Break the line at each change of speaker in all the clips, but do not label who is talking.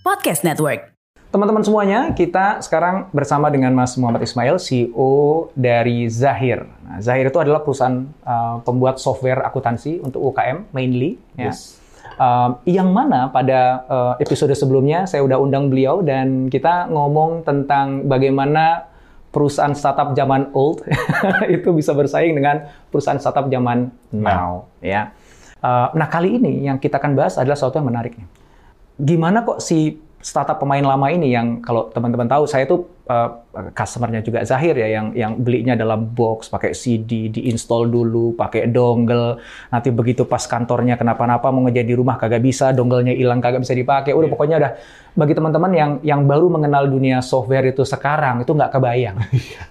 Podcast Network.
Teman-teman semuanya, kita sekarang bersama dengan Mas Muhammad Ismail, CEO dari Zahir. Nah, Zahir itu adalah perusahaan uh, pembuat software akuntansi untuk UKM mainly. Ya.
Yes.
Um, yang mana pada uh, episode sebelumnya saya udah undang beliau dan kita ngomong tentang bagaimana perusahaan startup zaman old itu bisa bersaing dengan perusahaan startup zaman now. Ya. Uh, nah kali ini yang kita akan bahas adalah sesuatu yang menarik nih gimana kok si startup pemain lama ini yang kalau teman-teman tahu saya tuh uh, customernya juga Zahir ya yang yang belinya dalam box pakai CD diinstal dulu pakai dongle. Nanti begitu pas kantornya kenapa-napa mau ngejar di rumah kagak bisa donglenya hilang kagak bisa dipakai. Udah pokoknya udah. Bagi teman-teman yang yang baru mengenal dunia software itu sekarang itu nggak kebayang.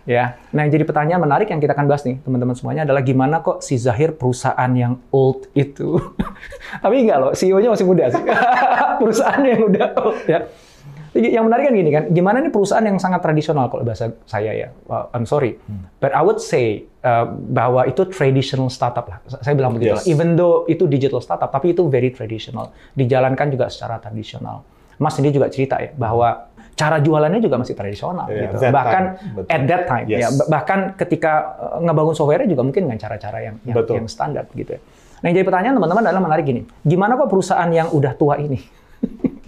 Ya. Nah yang jadi pertanyaan menarik yang kita akan bahas nih teman-teman semuanya adalah gimana kok si Zahir perusahaan yang old itu? Tapi enggak loh CEO-nya masih muda sih. Perusahaan yang udah old ya yang menarik kan gini kan, gimana nih perusahaan yang sangat tradisional kalau bahasa saya ya, well, I'm sorry, hmm. but I would say uh, bahwa itu traditional startup lah. Saya bilang begitu yes. lah. Even though itu digital startup, tapi itu very traditional, dijalankan juga secara tradisional. Mas sendiri juga cerita ya bahwa cara jualannya juga masih tradisional yeah, gitu. Bahkan time. at that time yes. ya, bahkan ketika uh, ngebangun software juga mungkin dengan cara-cara yang yang, yang standar gitu ya. Nah, yang jadi pertanyaan teman-teman adalah menarik gini. Gimana kok perusahaan yang udah tua ini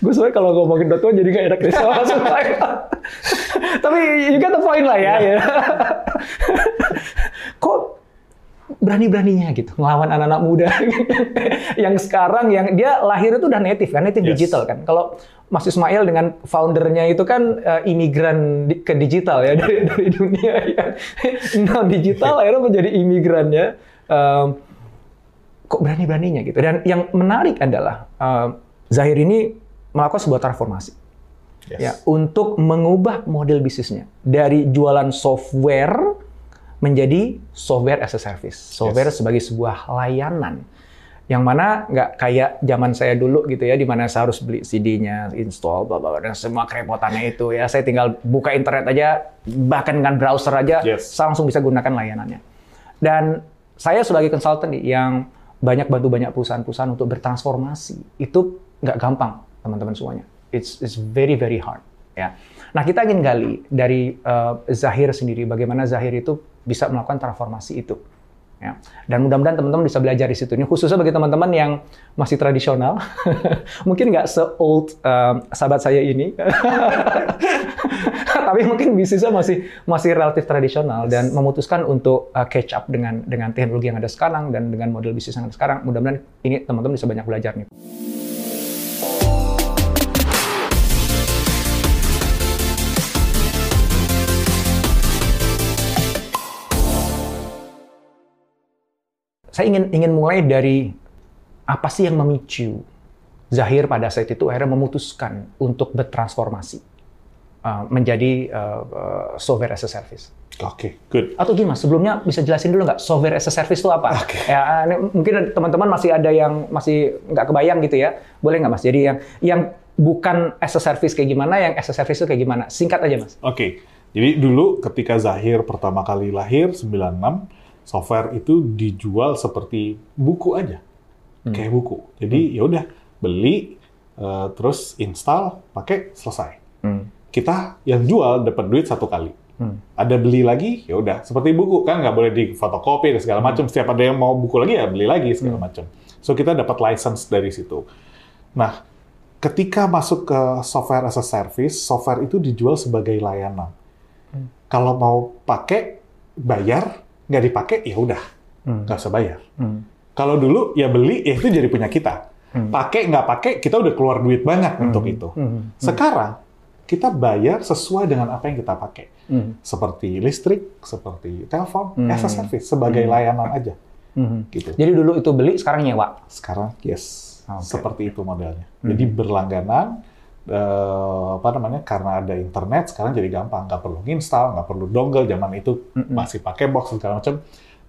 gue soalnya kalau ngomongin Dota jadi gak enak deh sama Tapi you get the point lah ya. ya. Kok berani-beraninya gitu ngelawan anak-anak muda yang sekarang yang dia lahir itu udah native kan native yes. digital kan kalau Mas Ismail dengan foundernya itu kan uh, imigran di, ke digital ya dari, dari dunia yang non digital akhirnya menjadi imigran ya um, kok berani-beraninya gitu dan yang menarik adalah uh, Zahir ini melakukan sebuah transformasi yes. ya untuk mengubah model bisnisnya dari jualan software menjadi software as a service, software yes. sebagai sebuah layanan yang mana nggak kayak zaman saya dulu gitu ya, di mana saya harus beli CD-nya, install, bla bla dan semua kerepotannya itu ya. Saya tinggal buka internet aja, bahkan dengan browser aja, yes. saya langsung bisa gunakan layanannya. Dan saya sebagai konsultan yang banyak bantu banyak perusahaan-perusahaan untuk bertransformasi, itu nggak gampang teman-teman semuanya. It's it's very very hard ya. Nah kita ingin gali dari uh, Zahir sendiri bagaimana Zahir itu bisa melakukan transformasi itu. Ya. Dan mudah-mudahan teman-teman bisa belajar di situ. Ini khususnya bagi teman-teman yang masih tradisional, mungkin nggak se-old uh, sahabat saya ini, tapi mungkin bisnisnya masih masih relatif tradisional dan memutuskan untuk uh, catch up dengan dengan teknologi yang ada sekarang dan dengan model bisnis yang ada sekarang. Mudah-mudahan ini teman-teman bisa banyak belajar nih. Saya ingin ingin mulai dari apa sih yang memicu Zahir pada saat itu akhirnya memutuskan untuk bertransformasi uh, menjadi uh, uh, software as a service.
Oke, okay, good.
Atau gimana? Sebelumnya bisa jelasin dulu nggak software as a service itu apa?
Okay.
Ya, ini mungkin teman-teman masih ada yang masih nggak kebayang gitu ya. Boleh nggak mas? Jadi yang yang bukan as a service kayak gimana, yang as a service itu kayak gimana? Singkat aja mas.
Oke. Okay. Jadi dulu ketika Zahir pertama kali lahir 96 software itu dijual seperti buku aja, hmm. kayak buku. Jadi hmm. ya udah beli, uh, terus install, pakai, selesai. Hmm. Kita yang jual dapat duit satu kali. Hmm. Ada beli lagi, ya udah seperti buku kan nggak boleh di fotokopi dan segala hmm. macam. Setiap ada yang mau buku lagi ya beli lagi segala hmm. macam. So kita dapat license dari situ. Nah, ketika masuk ke software as a service, software itu dijual sebagai layanan. Hmm. Kalau mau pakai, bayar, nggak dipakai ya udah hmm. nggak usah bayar. Hmm. Kalau dulu ya beli ya itu jadi punya kita. Hmm. Pakai nggak pakai kita udah keluar duit banyak hmm. untuk itu. Hmm. hmm. Sekarang kita bayar sesuai dengan apa yang kita pakai.
Hmm.
Seperti listrik, seperti telepon,
Hmm.
as a service, sebagai layanan aja.
Hmm.
Gitu.
Jadi dulu itu beli, sekarang nyewa.
Sekarang, yes,
Oke.
seperti itu modelnya.
Hmm.
Jadi berlangganan, eh, apa namanya, karena ada internet, sekarang jadi gampang. Nggak perlu install, nggak perlu dongle, zaman itu
Mm-mm.
masih pakai box, segala macam.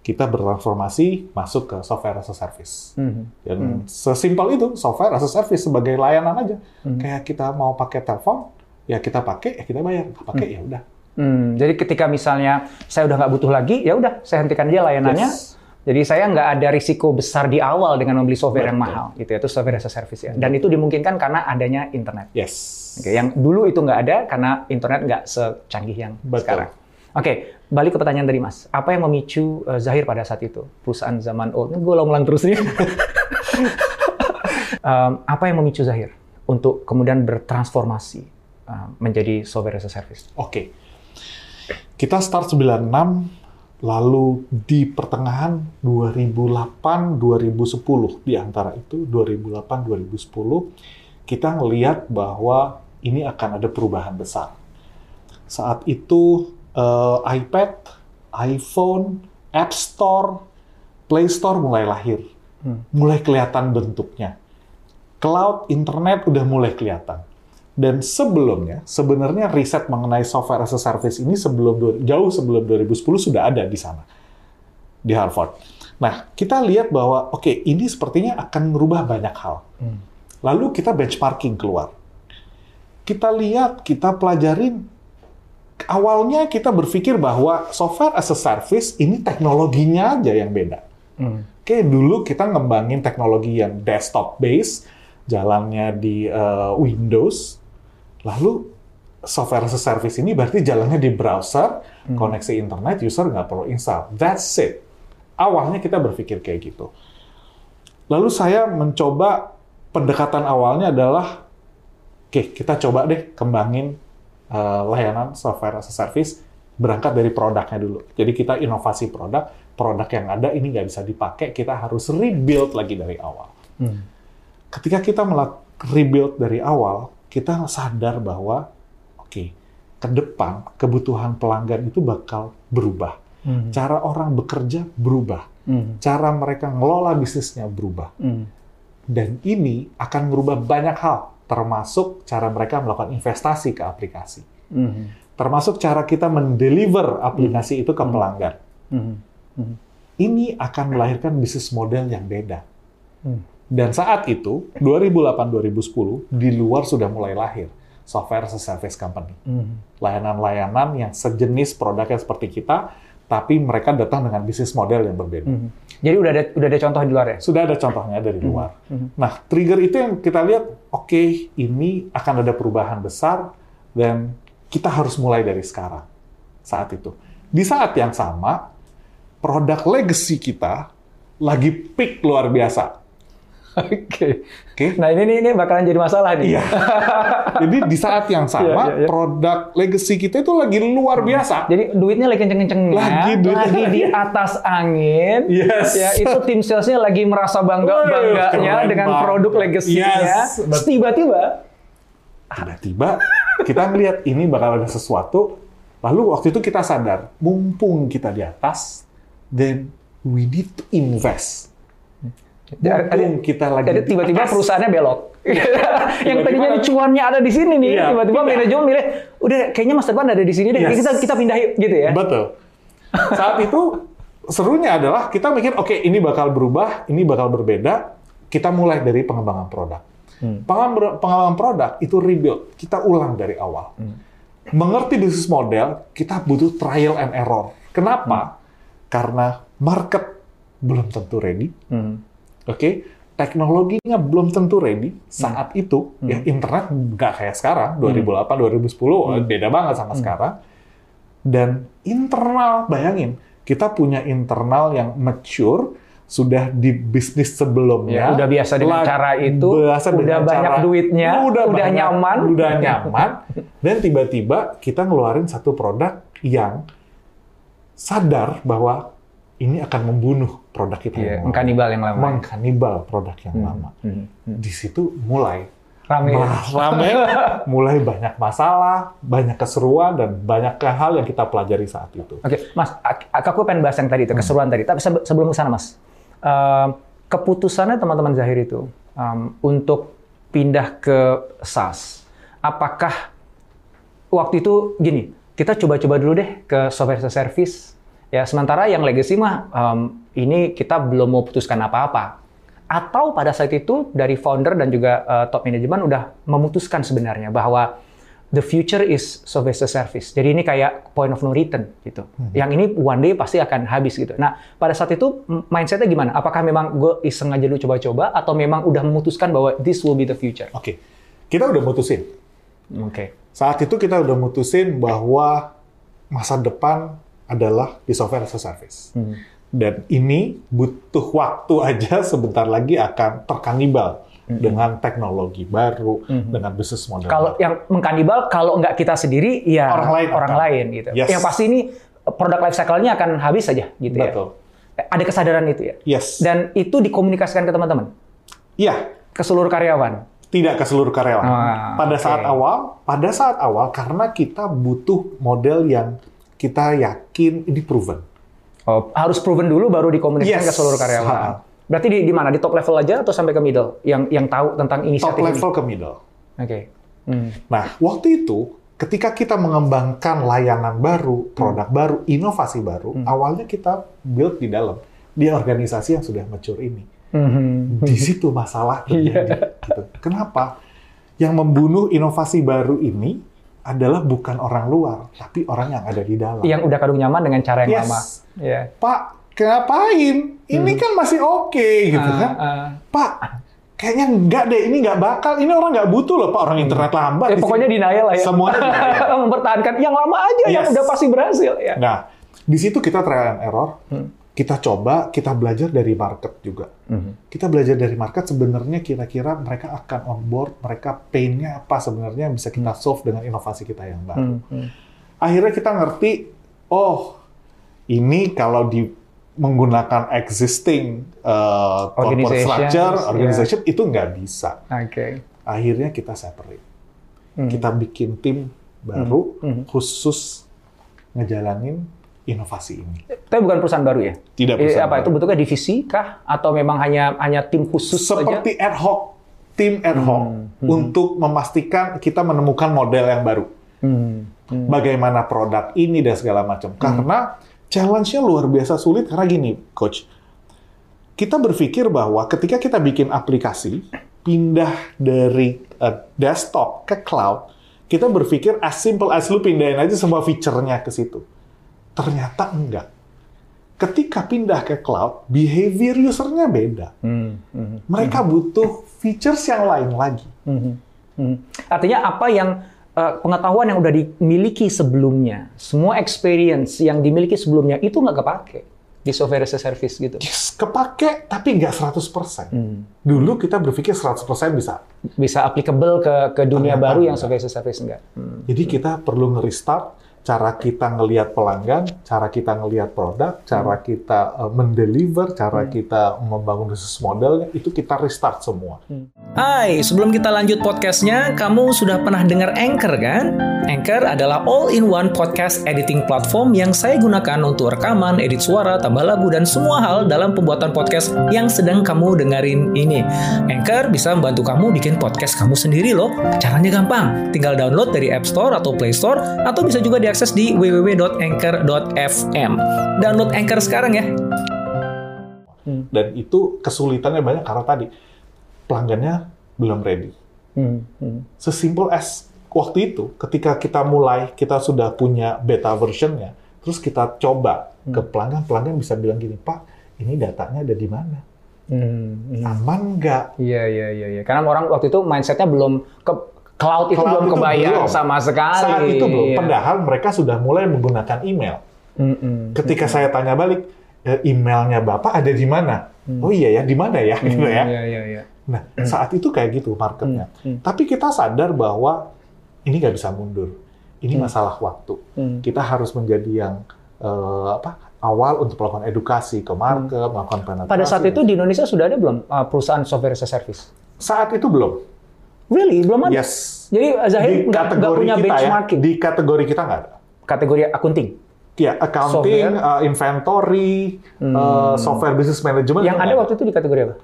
Kita bertransformasi masuk ke software as a service.
Hmm.
Dan sesimpel itu, software as a service sebagai layanan aja.
Hmm.
Kayak kita mau pakai telepon, ya kita pakai, ya kita bayar. Nggak pakai, ya udah.
Hmm, jadi ketika misalnya saya udah nggak butuh lagi, ya udah saya hentikan aja layanannya.
Yes.
Jadi saya nggak ada risiko besar di awal dengan membeli software yang
Betul.
mahal, gitu ya. Itu software as a service ya. Dan itu dimungkinkan karena adanya internet.
Yes.
Oke, yang dulu itu nggak ada karena internet nggak secanggih yang
Betul.
sekarang. Oke, balik ke pertanyaan tadi Mas. Apa yang memicu uh, Zahir pada saat itu? Perusahaan zaman old. Ini gue ulang-ulang terus nih. Um, apa yang memicu Zahir untuk kemudian bertransformasi uh, menjadi software as a service?
Oke. Kita start 96, lalu di pertengahan 2008-2010, di antara itu 2008-2010, kita ngelihat bahwa ini akan ada perubahan besar. Saat itu eh, iPad, iPhone, App Store, Play Store mulai lahir. Mulai kelihatan bentuknya. Cloud, internet udah mulai kelihatan. Dan sebelumnya, sebenarnya riset mengenai software as a service ini sebelum jauh sebelum 2010 sudah ada di sana di Harvard. Nah, kita lihat bahwa oke, ini sepertinya akan merubah banyak hal. Lalu kita benchmarking keluar. Kita lihat, kita pelajarin awalnya kita berpikir bahwa software as a service ini teknologinya aja yang beda. Oke, dulu kita ngembangin teknologi yang desktop based, jalannya di eh, Windows. Lalu software as a service ini berarti jalannya di browser, koneksi internet, user nggak perlu install. That's it. Awalnya kita berpikir kayak gitu. Lalu saya mencoba pendekatan awalnya adalah, oke kita coba deh kembangin eh, layanan software as a service berangkat dari produknya dulu. Jadi kita inovasi produk, produk yang ada ini nggak bisa dipakai, kita harus rebuild lagi dari awal. Ketika kita melak rebuild dari awal, kita sadar bahwa oke, ke depan kebutuhan pelanggan itu bakal berubah. Cara orang bekerja berubah. Cara mereka ngelola bisnisnya berubah. Dan ini akan merubah banyak hal, termasuk cara mereka melakukan investasi ke aplikasi. Termasuk cara kita mendeliver aplikasi itu ke pelanggan. Ini akan melahirkan bisnis model yang beda. Dan saat itu, 2008-2010, di luar sudah mulai lahir software as a service company. Layanan-layanan yang sejenis produknya seperti kita, tapi mereka datang dengan bisnis model yang berbeda.
Jadi udah ada udah ada contoh di luar ya?
Sudah ada contohnya dari luar. Nah, trigger itu yang kita lihat, oke, ini akan ada perubahan besar, dan kita harus mulai dari sekarang. Saat itu. Di saat yang sama, produk legacy kita lagi peak luar biasa.
Oke.
Oke?
Nah ini, ini ini bakalan jadi masalah nih.
Iya. Jadi di saat yang sama,
Iya, iya, iya.
produk legacy kita itu lagi luar biasa.
Jadi duitnya lagi kenceng-kencengnya,
Lagi
lagi,
duitnya-
di atas angin.
Yes.
Ya itu tim salesnya lagi merasa bangga bangganya
keren
dengan
banget.
produk legacy-nya.
Yes.
Tiba-tiba,
Tiba-tiba kita ngelihat ini bakal ada sesuatu, lalu waktu itu kita sadar, mumpung kita di atas, then we need to invest. Mumpung kita lagi
jadi
di
tiba-tiba perusahaannya belok. yang
Tiba-tiba
tadinya cuannya ada di sini nih,
Iya,
tiba-tiba manajemen milih, udah kayaknya masa depan ada di sini deh,
Yes.
kita kita pindah yuk gitu ya.
Betul. Saat itu serunya adalah kita mikir, oke ini bakal berubah, ini bakal berbeda. Kita mulai dari pengembangan produk. Pengembangan, pengembangan produk itu rebuild, kita ulang dari awal. Mengerti bisnis model, kita butuh trial and error. Kenapa? Karena market belum tentu ready.
Hmm.
Oke, teknologinya belum tentu ready saat itu. Ya, internet nggak kayak sekarang, 2008, 2010, beda banget sama sekarang. Dan internal, bayangin, kita punya internal yang mature, sudah di bisnis sebelumnya.
Ya, udah biasa dengan cara itu,
biasa
udah banyak
cara-
duitnya, udah
banyak-
nyaman.
Udah nyaman. Dan tiba-tiba kita ngeluarin satu produk yang sadar bahwa ini akan membunuh produk kita
Iya,
yang lama
mengkanibal yang lama.
mengkanibal produk yang lama.
Hmm.
Di situ mulai
Rame. ya?
Rame, mulai banyak masalah, banyak keseruan, dan banyak hal yang kita pelajari saat itu.
Oke, Mas, ak- aku pengen bahas yang tadi itu keseruan tadi. Tapi sebe- sebelum ke sana, Mas, eh, keputusannya teman-teman Zahir itu em, untuk pindah ke SaaS, apakah waktu itu gini, kita coba-coba dulu deh ke software as a service, ya sementara yang legacy mah em, ini kita belum mau putuskan apa-apa. Atau pada saat itu dari founder dan juga eh, top manajemen udah memutuskan sebenarnya bahwa the future is software as a service. Jadi ini kayak point of no return gitu. Yang ini one day pasti akan habis gitu. Nah, pada saat itu mindsetnya gimana? Apakah memang gue iseng aja dulu coba-coba atau memang udah memutuskan bahwa this will be the future?
Oke, kita udah mutusin.
Oke.
Saat itu kita udah mutusin bahwa masa depan adalah di software as a service.
Hmm.
Dan ini butuh waktu aja sebentar lagi akan terkanibal dengan teknologi baru, dengan bisnis model
Kalau
baru.
yang mengkanibal kalau nggak kita sendiri ya
Orang lain
orang
akan.
lain gitu.
Yes.
Yang pasti ini produk life cycle-nya akan habis aja gitu
Betul.
ya. Ada kesadaran itu ya.
Yes.
Dan itu dikomunikasikan ke teman-teman,
Iya,
ke seluruh karyawan.
tidak ke seluruh karyawan.
Ah,
pada
oke.
saat awal, pada saat awal karena kita butuh model yang kita yakin ini proven.
Oh, harus proven dulu baru dikomunikasikan
Yes.
ke seluruh karyawan.
Ha.
Berarti di, di mana? Di top level aja atau sampai ke middle? Yang yang tahu tentang
Top
inisiatif
level
ini?
ke middle.
Oke. Hmm.
Nah, waktu itu ketika kita mengembangkan layanan baru, produk baru, inovasi baru, awalnya kita build di dalam di organisasi yang sudah mature ini.
Mhm.
Di situ masalah terjadi. gitu. Kenapa? Yang membunuh inovasi baru ini adalah bukan orang luar, tapi orang yang ada di dalam.
Yang udah kadung nyaman dengan cara yang
Yes.
lama. Ya.
Pak, ngapain? Ini kan masih oke, gitu
Ah,
kan?
ah.
Pak, kayaknya enggak deh, ini enggak bakal. Ini orang nggak butuh loh, Pak, orang internet lambat.
Eh,
di
pokoknya denial lah ya.
Semuanya.
Mempertahankan yang lama aja yang
Yes.
udah pasti berhasil ya.
Nah, di situ kita trial and error.
Hmm.
Kita coba, kita belajar dari market juga.
Mhm.
Kita belajar dari market sebenarnya kira-kira mereka akan on board, mereka pain-nya apa sebenarnya yang bisa kita solve dengan inovasi kita yang baru.
Hmm, hmm.
Akhirnya kita ngerti, oh ini kalau di menggunakan existing uh, corporate structure,
ya.
organization itu nggak bisa.
Oke.
Akhirnya kita separate.
Hmm.
Kita bikin tim baru
Hmm.
khusus ngejalanin inovasi ini.
Tapi bukan perusahaan baru ya?
Tidak
Eh,
perusahaan
apa itu
baru.
bentuknya divisi kah atau memang hanya hanya tim khusus saja?
seperti ad hoc, tim ad hoc
Hmm,
untuk memastikan kita menemukan model yang baru.
Hmm. Hmm.
Bagaimana produk ini dan segala macam. Karena challenge-nya luar biasa sulit karena gini, coach. Kita berpikir bahwa ketika kita bikin aplikasi pindah dari eh, desktop ke cloud, kita berpikir as simple as lu pindahin aja semua feature-nya ke situ. Ternyata enggak. Ketika pindah ke cloud, behavior user-nya beda.
Hmm. Hmm.
Mereka butuh features yang lain lagi.
Mhm. Mhm. Artinya apa yang eh, pengetahuan yang udah dimiliki sebelumnya, semua experience yang dimiliki sebelumnya itu nggak kepake di software as a service gitu.
Yes, kepake tapi nggak 100%.
Hmm.
Dulu kita berpikir 100% bisa.
Bisa applicable ke ke dunia
Ternyata
baru yang
enggak.
software as a service enggak. Hmm.
Jadi kita perlu nge-restart cara kita ngelihat pelanggan, cara kita ngelihat produk, cara kita uh, mendeliver, cara kita membangun bisnis modelnya, itu kita restart semua.
Hai, sebelum kita lanjut podcastnya, kamu sudah pernah dengar Anchor kan? Anchor adalah all-in-one podcast editing platform yang saya gunakan untuk rekaman, edit suara, tambah lagu, dan semua hal dalam pembuatan podcast yang sedang kamu dengerin ini. Anchor bisa membantu kamu bikin podcast kamu sendiri loh. Caranya gampang, tinggal download dari App Store atau Play Store, atau bisa juga diakses di www.anchor.fm. Download Anchor sekarang ya.
Dan itu kesulitannya banyak karena tadi pelanggannya belum ready.
Hmm, hmm.
Sesimpel as waktu itu, ketika kita mulai, kita sudah punya beta versionnya, terus kita coba ke pelanggan, pelanggan bisa bilang gini, Pak, ini datanya ada di mana?
Hmm, hmm.
Aman nggak?
Iya iya iya iya. Karena orang waktu itu mindsetnya belum ke cloud itu
Cloud
belum
itu
kebayang
belum.
sama sekali.
Saat itu belum.
Iya.
Padahal mereka sudah mulai menggunakan email.
Mm-mm.
Ketika saya tanya balik, "E, emailnya Bapak ada di mana? Oh iya ya, di mana ya? Gitu ya.
Iya iya iya.
Nah, saat itu kayak gitu marketnya.
Hmm.
Tapi kita sadar bahwa ini nggak bisa mundur. Ini masalah waktu.
Hmm.
Kita harus menjadi yang eh, apa awal untuk melakukan edukasi ke market, melakukan penetrasi.
Pada saat itu di Indonesia sudah ada belum uh, perusahaan software as a service?
saat itu belum.
Really? Belum ada?
Yes.
Jadi Zahir
Di
nggak punya
kita ya,
benchmarking?
di kategori kita nggak ada.
Kategori akunting?
Ya, accounting,
Software.
uh, inventory, uh, software business management.
Yang ada waktu itu di kategori apa?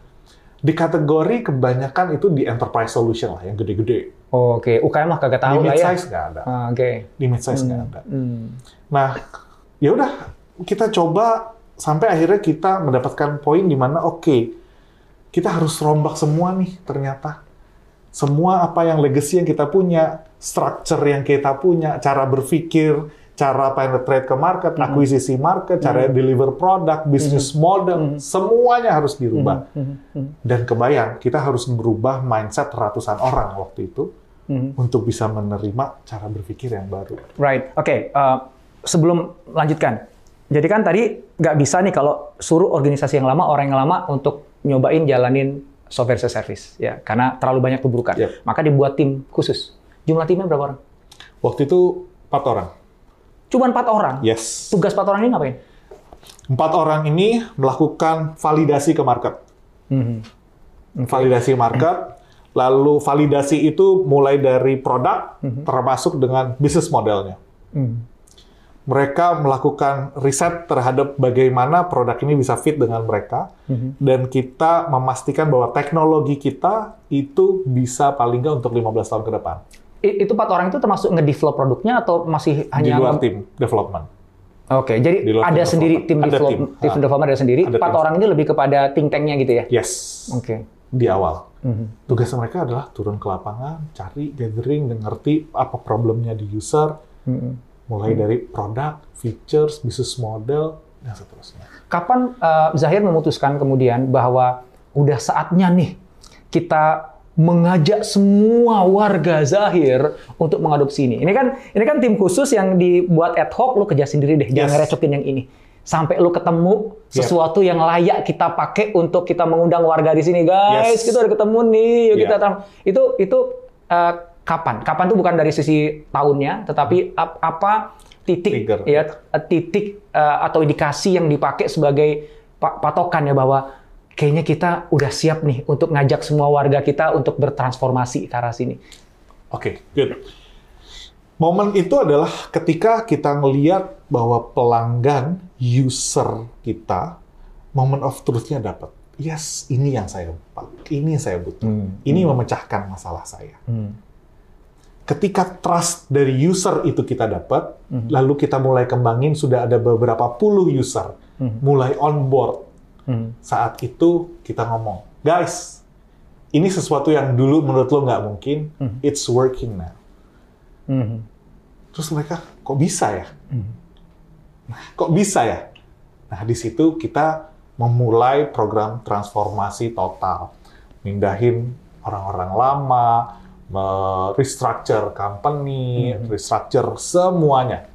Di kategori kebanyakan itu di enterprise solution lah, yang gede-gede.
Oh, Oke, UKM mah kagak
Di
tahu lah ya.
mid-size nggak ada.
Ah, Oke.
Di mid-size nggak ada.
Hmm.
Nah, ya udah kita coba sampai akhirnya kita mendapatkan poin di mana oke, kita harus rombak semua nih ternyata. Semua apa yang legacy yang kita punya, structure yang kita punya, cara berpikir, cara penetrate ke market,
Hmm.
akuisisi market, cara deliver produk, business model, semuanya harus dirubah.
Hmm.
Dan kebayang, kita harus merubah mindset ratusan orang waktu itu
Hmm.
untuk bisa menerima cara berpikir yang baru.
Right. Oke. uh, sebelum lanjutkan, jadi kan tadi nggak bisa nih kalau suruh organisasi yang lama, orang yang lama untuk nyobain jalanin software as a service, ya, karena terlalu banyak keburukan.
Yep.
Maka dibuat tim khusus. Jumlah timnya berapa orang?
Waktu itu empat orang.
Cuma empat orang.
Yes.
Tugas empat orang ini ngapain?
Empat orang ini melakukan validasi ke market.
Mhm.
Validasi market, lalu validasi itu mulai dari produk, termasuk dengan bisnis modelnya.
Hmm.
Mereka melakukan riset terhadap bagaimana produk ini bisa fit dengan mereka, dan kita memastikan bahwa teknologi kita itu bisa paling nggak untuk 15 tahun ke depan.
I- Itu empat orang itu termasuk nge-develop produknya atau masih
Di
hanya
luar tim development.
Oke, jadi
Di luar
ada sendiri tim
development. Ada
develop,
tim.
tim
Ah.
development ada sendiri. Empat orang ini lebih kepada think tank-nya gitu ya?
Yes.
Oke.
Di awal.
Mhm.
Tugas mereka adalah turun ke lapangan, cari, gathering, dan ngerti apa problemnya di user,
Mhm.
Mulai dari produk, features, business model, dan seterusnya.
Kapan eh, Zahir memutuskan kemudian bahwa udah saatnya nih kita mengajak semua warga Zahir untuk mengadopsi ini. Ini kan ini kan tim khusus yang dibuat ad hoc, lu kerja sendiri deh, jangan
Yes.
ngerecokin yang ini. Sampai lu ketemu sesuatu yang layak kita pakai untuk kita mengundang warga di sini, guys.
Yes.
Kita udah ketemu nih, yuk kita
Yeah.
tam- itu itu eh, kapan? Kapan tuh bukan dari sisi tahunnya, tetapi ap- apa titik
Trigger.
ya eh, titik eh, atau indikasi yang dipakai sebagai pa- patokan ya bahwa kayaknya kita udah siap nih untuk ngajak semua warga kita untuk bertransformasi ke arah sini.
Oke, good. Momen itu adalah ketika kita ngeliat bahwa pelanggan, user kita, moment of truth-nya dapat. Yes, ini yang saya lupa. Ini yang saya butuh. Ini memecahkan masalah saya. Ketika trust dari user itu kita dapat, lalu kita mulai kembangin, sudah ada beberapa puluh user, mulai on board. Saat itu kita ngomong, guys, ini sesuatu yang dulu menurut lo nggak mungkin, it's working now. Terus mereka, kok bisa ya? Nah, kok bisa ya? Nah, di situ kita memulai program transformasi total. Mindahin orang-orang lama, restructure company, restructure semuanya.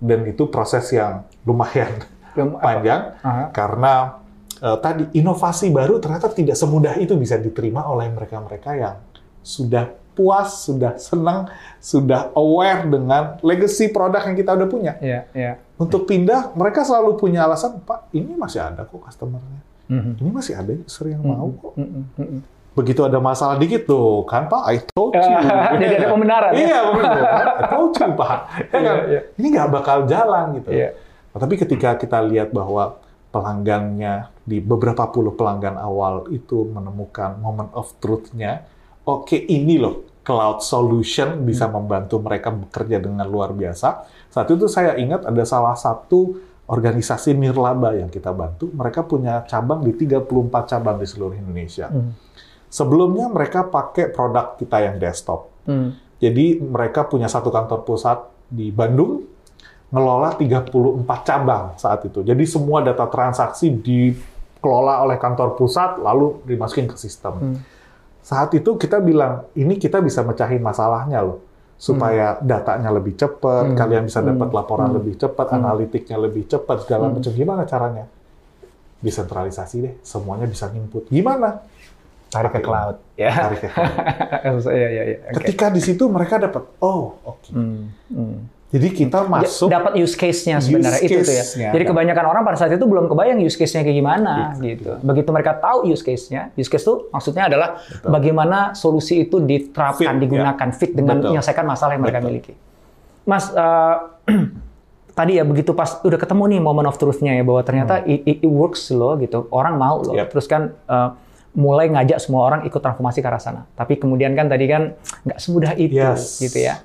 Dan itu proses yang lumayan
Lum-
panjang
Aha.
karena eh, tadi inovasi baru ternyata tidak semudah itu bisa diterima oleh mereka-mereka yang sudah puas, sudah senang, sudah aware dengan legacy produk yang kita udah punya.
Ya, ya.
Untuk pindah, mereka selalu punya alasan, Pak, ini masih ada kok customer-nya.
Mhm.
Ini masih ada user yang mau kok.
Mhm, mhm.
Begitu ada masalah dikit tuh, kan Pak, I told you.
Jadi ada pembenaran, ya?
Iya, benar. I told you, Pak. Ya kan?
Iya, iya.
Ini nggak bakal jalan gitu.
Iya.
Nah, tapi ketika kita lihat bahwa pelanggannya di beberapa puluh pelanggan awal itu menemukan moment of truth-nya, oke ini loh cloud solution bisa membantu mereka bekerja dengan luar biasa. Saat itu saya ingat ada salah satu organisasi nirlaba yang kita bantu, mereka punya cabang di 34 cabang di seluruh Indonesia. Sebelumnya mereka pakai produk kita yang desktop.
Hmm.
Jadi mereka punya satu kantor pusat di Bandung, ngelola 34 cabang saat itu. Jadi semua data transaksi dikelola oleh kantor pusat, lalu dimasukin ke sistem. Saat itu kita bilang, ini kita bisa mecahin masalahnya loh. Supaya datanya lebih cepat, kalian bisa dapat laporan lebih cepat, analitiknya lebih cepat, segala macam. Gimana caranya? Desentralisasi deh, semuanya bisa input. Gimana?
Tarik ke cloud. Ya.
Tarik ke cloud.
Iya, iya, iya. Oke.
Ketika di situ mereka dapat, oh oke.
Hmm, hmm.
Jadi kita masuk
dapat use case-nya
Use
sebenarnya itu tuh ya. Jadi
kan.
kebanyakan orang pada saat itu belum kebayang use case-nya kayak gimana
Iya,
gitu. Begitu mereka tahu use case-nya, use case itu maksudnya adalah bagaimana solusi itu diterapkan,
Fit,
digunakan fit dengan
Betul.
menyelesaikan masalah yang mereka
Betul.
miliki. Mas eh, tadi ya begitu pas udah ketemu nih moment of truth-nya ya bahwa ternyata
Hmm.
it, it- works loh gitu. Orang mau loh.
Yep.
Terus kan eh, mulai ngajak semua orang ikut transformasi ke arah sana. Tapi kemudian kan tadi kan nggak semudah itu
Yes.
gitu ya.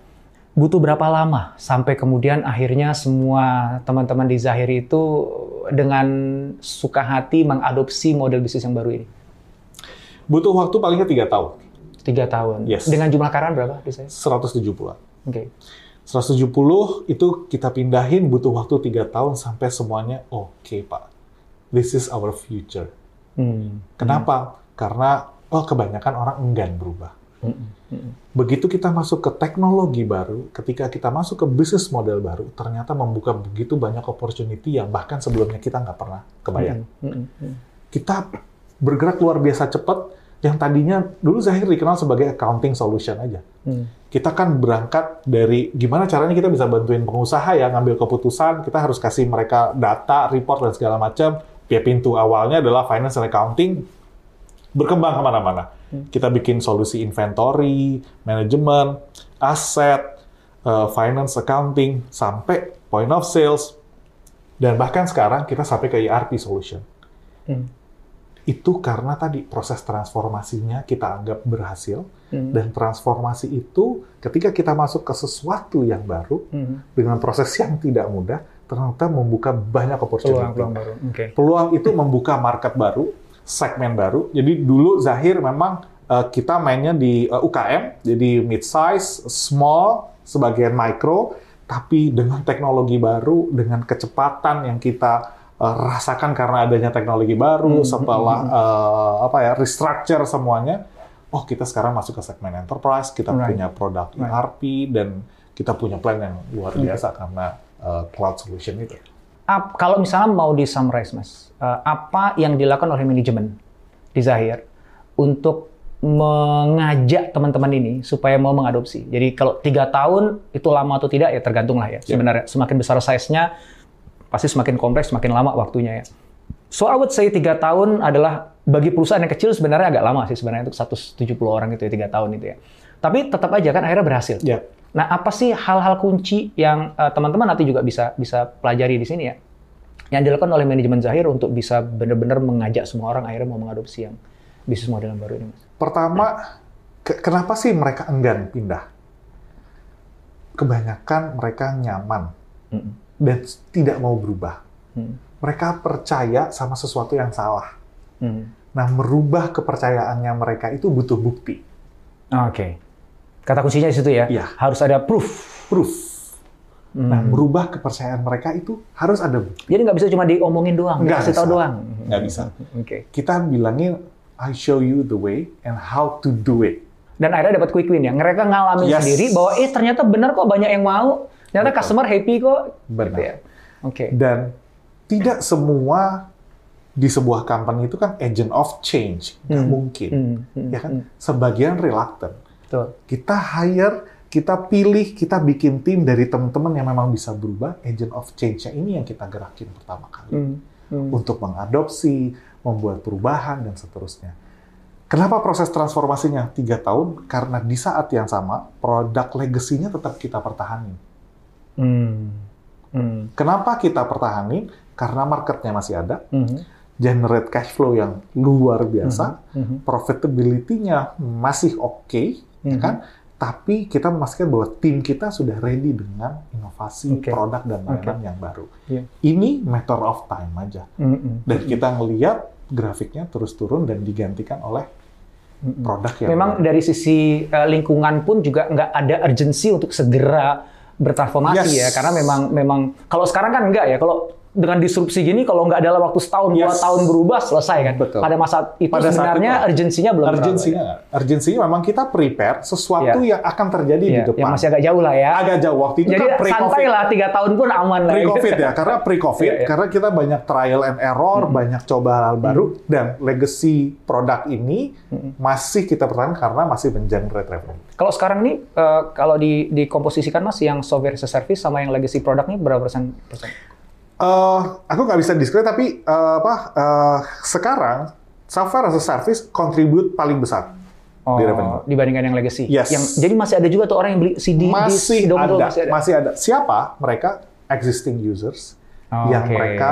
Butuh berapa lama sampai kemudian akhirnya semua teman-teman di Zahir itu dengan suka hati mengadopsi model bisnis yang baru ini?
butuh waktu palingnya tiga tahun,
Tiga tahun.
Yes.
Dengan jumlah karyawan berapa di Zahir?
170-an.
Oke.
170 itu kita pindahin butuh waktu tiga tahun sampai semuanya oke pak, this is our future.
Hmm.
Kenapa? Karena oh kebanyakan orang enggan berubah.
Hmm. Hmm.
Begitu kita masuk ke teknologi baru, ketika kita masuk ke bisnis model baru, ternyata membuka begitu banyak opportunity yang bahkan sebelumnya kita nggak pernah kebayang.
Hmm. Hmm.
Kita bergerak luar biasa cepat, yang tadinya dulu Zahir dikenal sebagai accounting solution aja.
Hmm.
Kita kan berangkat dari gimana caranya kita bisa bantuin pengusaha ya ngambil keputusan, kita harus kasih mereka data, report, dan segala macam. Ya pintu awalnya adalah finance and accounting, berkembang ke mana-mana. Kita bikin solusi inventory, manajemen, aset, eh, finance accounting, sampai point of sales, dan bahkan sekarang kita sampai ke ERP solution.
Hmm.
Itu karena tadi proses transformasinya kita anggap berhasil,
Hmm.
dan transformasi itu ketika kita masuk ke sesuatu yang baru,
Hmm.
dengan proses yang tidak mudah, ternyata membuka banyak opportunity
Peluang-peluang baru. Oke.
peluang itu membuka market baru, segmen baru. Jadi dulu Zahir memang eh, kita mainnya di eh, UKM, jadi mid size, small, sebagian micro, tapi dengan teknologi baru, dengan kecepatan yang kita eh, rasakan karena adanya teknologi baru
Hmm,
setelah eh, apa ya restructure semuanya. Oh kita sekarang masuk ke segmen enterprise, kita
Right.
punya produk
Right.
ERP dan kita punya plan yang luar biasa karena eh, cloud solution itu.
Ap- kalau misalnya mau di summarize mas, eh, apa yang dilakukan oleh manajemen di Zahir untuk mengajak teman-teman ini supaya mau mengadopsi? Jadi kalau tiga tahun itu lama atau tidak ya tergantung lah ya. Sebenarnya semakin besar size-nya pasti semakin kompleks, semakin lama waktunya ya. So I would say tiga tahun adalah bagi perusahaan yang kecil sebenarnya agak lama sih sebenarnya untuk 170 orang itu ya tiga tahun itu ya. Tapi tetap aja kan akhirnya berhasil.
Ya.
Nah, apa sih hal-hal kunci yang eh, teman-teman nanti juga bisa bisa pelajari di sini ya? Yang dilakukan oleh manajemen Zahir untuk bisa benar-benar mengajak semua orang akhirnya mau mengadopsi yang bisnis model yang baru ini, Mas.
Pertama, ke- kenapa sih mereka enggan pindah? Kebanyakan mereka nyaman
Mm-mm.
dan tidak mau berubah.
Hmm.
Mereka percaya sama sesuatu yang salah.
Hmm.
Nah, merubah kepercayaannya mereka itu butuh bukti.
Oke. Kata kuncinya di situ ya.
Iya.
Harus ada proof.
Proof. Nah,
Hmm.
merubah kepercayaan mereka itu harus ada bukti.
Jadi nggak bisa cuma diomongin doang,
Nggak
kasih tahu
bisa.
doang.
Nggak bisa.
Oke.
Kita bilangin, I show you the way and how to do it.
Dan akhirnya dapat quick win ya. Mereka ngalamin
Yes.
sendiri bahwa eh ternyata benar kok banyak yang mau. Ternyata
Betul.
customer happy kok.
Benar.
Gitu ya. Oke.
Dan tidak semua di sebuah company itu kan agent of change. Nggak
Hmm.
mungkin.
Hmm. Hmm.
Ya kan? Sebagian reluctant.
Betul.
kita hire, kita pilih, kita bikin tim dari teman-teman yang memang bisa berubah. Agent of change-nya ini yang kita gerakin pertama kali.
Hmm. Hmm.
Untuk mengadopsi, membuat perubahan, dan seterusnya. Kenapa proses transformasinya tiga tahun? Karena di saat yang sama, produk legacy-nya tetap kita pertahanin.
Hmm. Hmm.
Kenapa kita pertahanin? Karena marketnya masih ada,
Hmm.
generate cash flow yang luar biasa,
Hmm.
profitability-nya masih oke, ya
Mhm.
kan? Tapi kita memastikan bahwa tim kita sudah ready dengan inovasi
Oke.
produk dan layanan yang baru.
Iya.
Ini matter of time aja.
Hmm.
Dan kita ngelihat grafiknya terus turun dan digantikan oleh
Hmm.
produk yang
Memang
baru.
dari sisi eh, lingkungan pun juga nggak ada urgensi untuk segera bertransformasi
Yes.
ya, karena memang memang kalau sekarang kan enggak ya. Kalau dengan disrupsi gini kalau nggak dalam waktu setahun dua
Yes.
tahun berubah selesai kan.
Betul.
Pada masa itu
Pada saat
sebenarnya
itu,
urgensinya belum terlalu,
Urgensinya, nggak. urgensinya memang kita prepare sesuatu
Iya.
yang akan terjadi
ya.
di
Ya,
depan.
yang masih agak jauh lah ya.
Agak jauh waktu itu
Jadi
kan pre-COVID.
santai lah tiga tahun pun aman lah.
Pre-COVID ya, karena pre-COVID,
Iya, iya.
karena kita banyak trial and error, banyak coba hal baru, dan legacy produk ini masih kita pertahankan karena masih mengenerate revenue.
Kalau sekarang nih, eh, kalau di dikomposisikan mas, yang software as a service sama yang legacy product nih berapa persen? persen?
Eh, aku nggak bisa disclose, tapi eh, apa eh, sekarang software as a service contribute paling besar di revenue.
Oh, dibandingkan yang legacy.
Yes.
Yang jadi masih ada juga tuh orang yang beli CD
Masih
di Domodo,
ada, masih ada. Siapa mereka? Existing users
Oh,
yang
oke.
mereka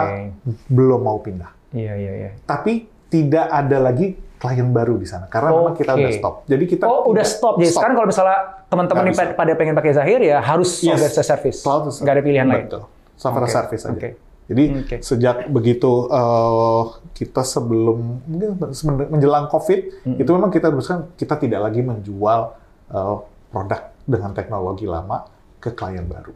belum mau pindah.
Iya iya iya.
Tapi tidak ada lagi klien baru di sana karena memang kita udah stop. Jadi kita
Oh udah stop. Jadi sekarang kalau misalnya teman-teman pada pengen pakai Zahir ya harus
Yes.
software as a service. Nggak ada pilihan lain.
Betul. Software a
Oke,
service aja.
oke.
Jadi
Oke.
sejak begitu eh, kita sebelum menjelang COVID itu memang kita teruskan kita tidak lagi menjual eh, produk dengan teknologi lama ke klien baru.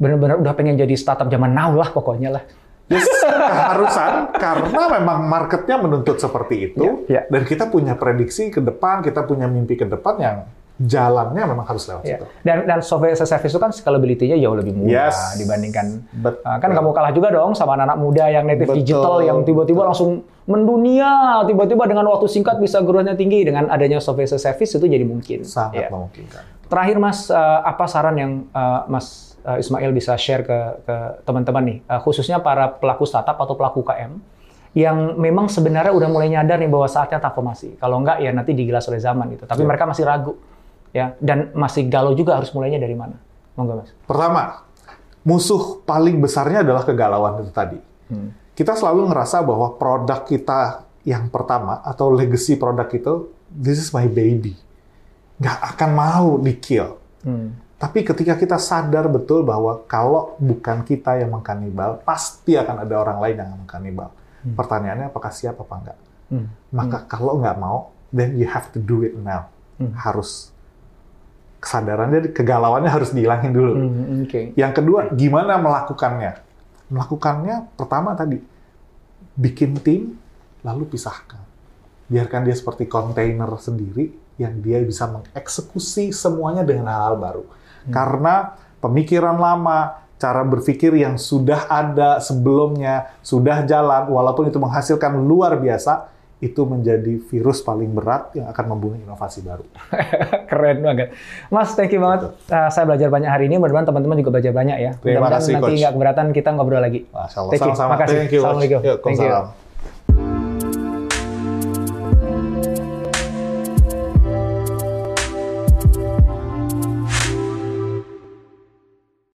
Bener-bener udah pengen jadi startup zaman now lah pokoknya lah.
Yes, keharusan karena memang marketnya menuntut seperti itu
Iya, iya.
dan kita punya prediksi ke depan, kita punya mimpi ke depan yang jalannya memang harus lewat
Ya.
situ.
Dan dan software as a service itu kan scalability-nya jauh lebih mudah
Yes.
dibandingkan
Betul.
Uh, kan kamu kalah juga dong sama anak-anak muda yang native
Betul,
digital yang tiba-tiba langsung mendunia, tiba-tiba dengan waktu singkat bisa growth-nya tinggi dengan adanya software as a service itu jadi mungkin.
sangat
Ya.
memungkinkan.
Terakhir Mas, uh, apa saran yang uh, Mas uh, Ismail bisa share ke ke teman-teman nih, uh, khususnya para pelaku startup atau pelaku KM yang memang sebenarnya udah mulai nyadar nih bahwa saatnya transformasi. Kalau enggak ya nanti digilas oleh zaman gitu. Tapi
Ya.
mereka masih ragu ya dan masih galau juga harus mulainya dari mana. Monggo Mas.
Pertama, musuh paling besarnya adalah kegalauan itu tadi. Kita selalu ngerasa bahwa produk kita yang pertama atau legacy produk itu, this is my baby. Nggak akan mau di-kill.
Hmm.
Tapi ketika kita sadar betul bahwa kalau bukan kita yang mengkanibal, pasti akan ada orang lain yang mengkanibal. Pertanyaannya apakah siap apa enggak?
Hmm.
Maka kalau nggak mau, then you have to do it now.
Hmm.
Harus kesadarannya, kegalauannya harus dihilangin dulu.
Hmm, Oke.
Yang kedua, gimana melakukannya? Melakukannya pertama tadi, bikin tim, lalu pisahkan. Biarkan dia seperti kontainer sendiri, yang dia bisa mengeksekusi semuanya dengan hal-hal baru. Karena pemikiran lama, cara berpikir yang sudah ada sebelumnya, sudah jalan, walaupun itu menghasilkan luar biasa, itu menjadi virus paling berat yang akan membunuh inovasi baru.
Keren banget. Mas, thank you banget. Uh, saya belajar banyak hari ini. Mudah-mudahan teman-teman juga belajar banyak ya.
Terima kasih,
nanti nggak keberatan kita ngobrol lagi.
Masya Allah.
Thank you.
Sama-sama.
Makasih.
Thank you.
Assalamualaikum.
Yuk,
Thank you.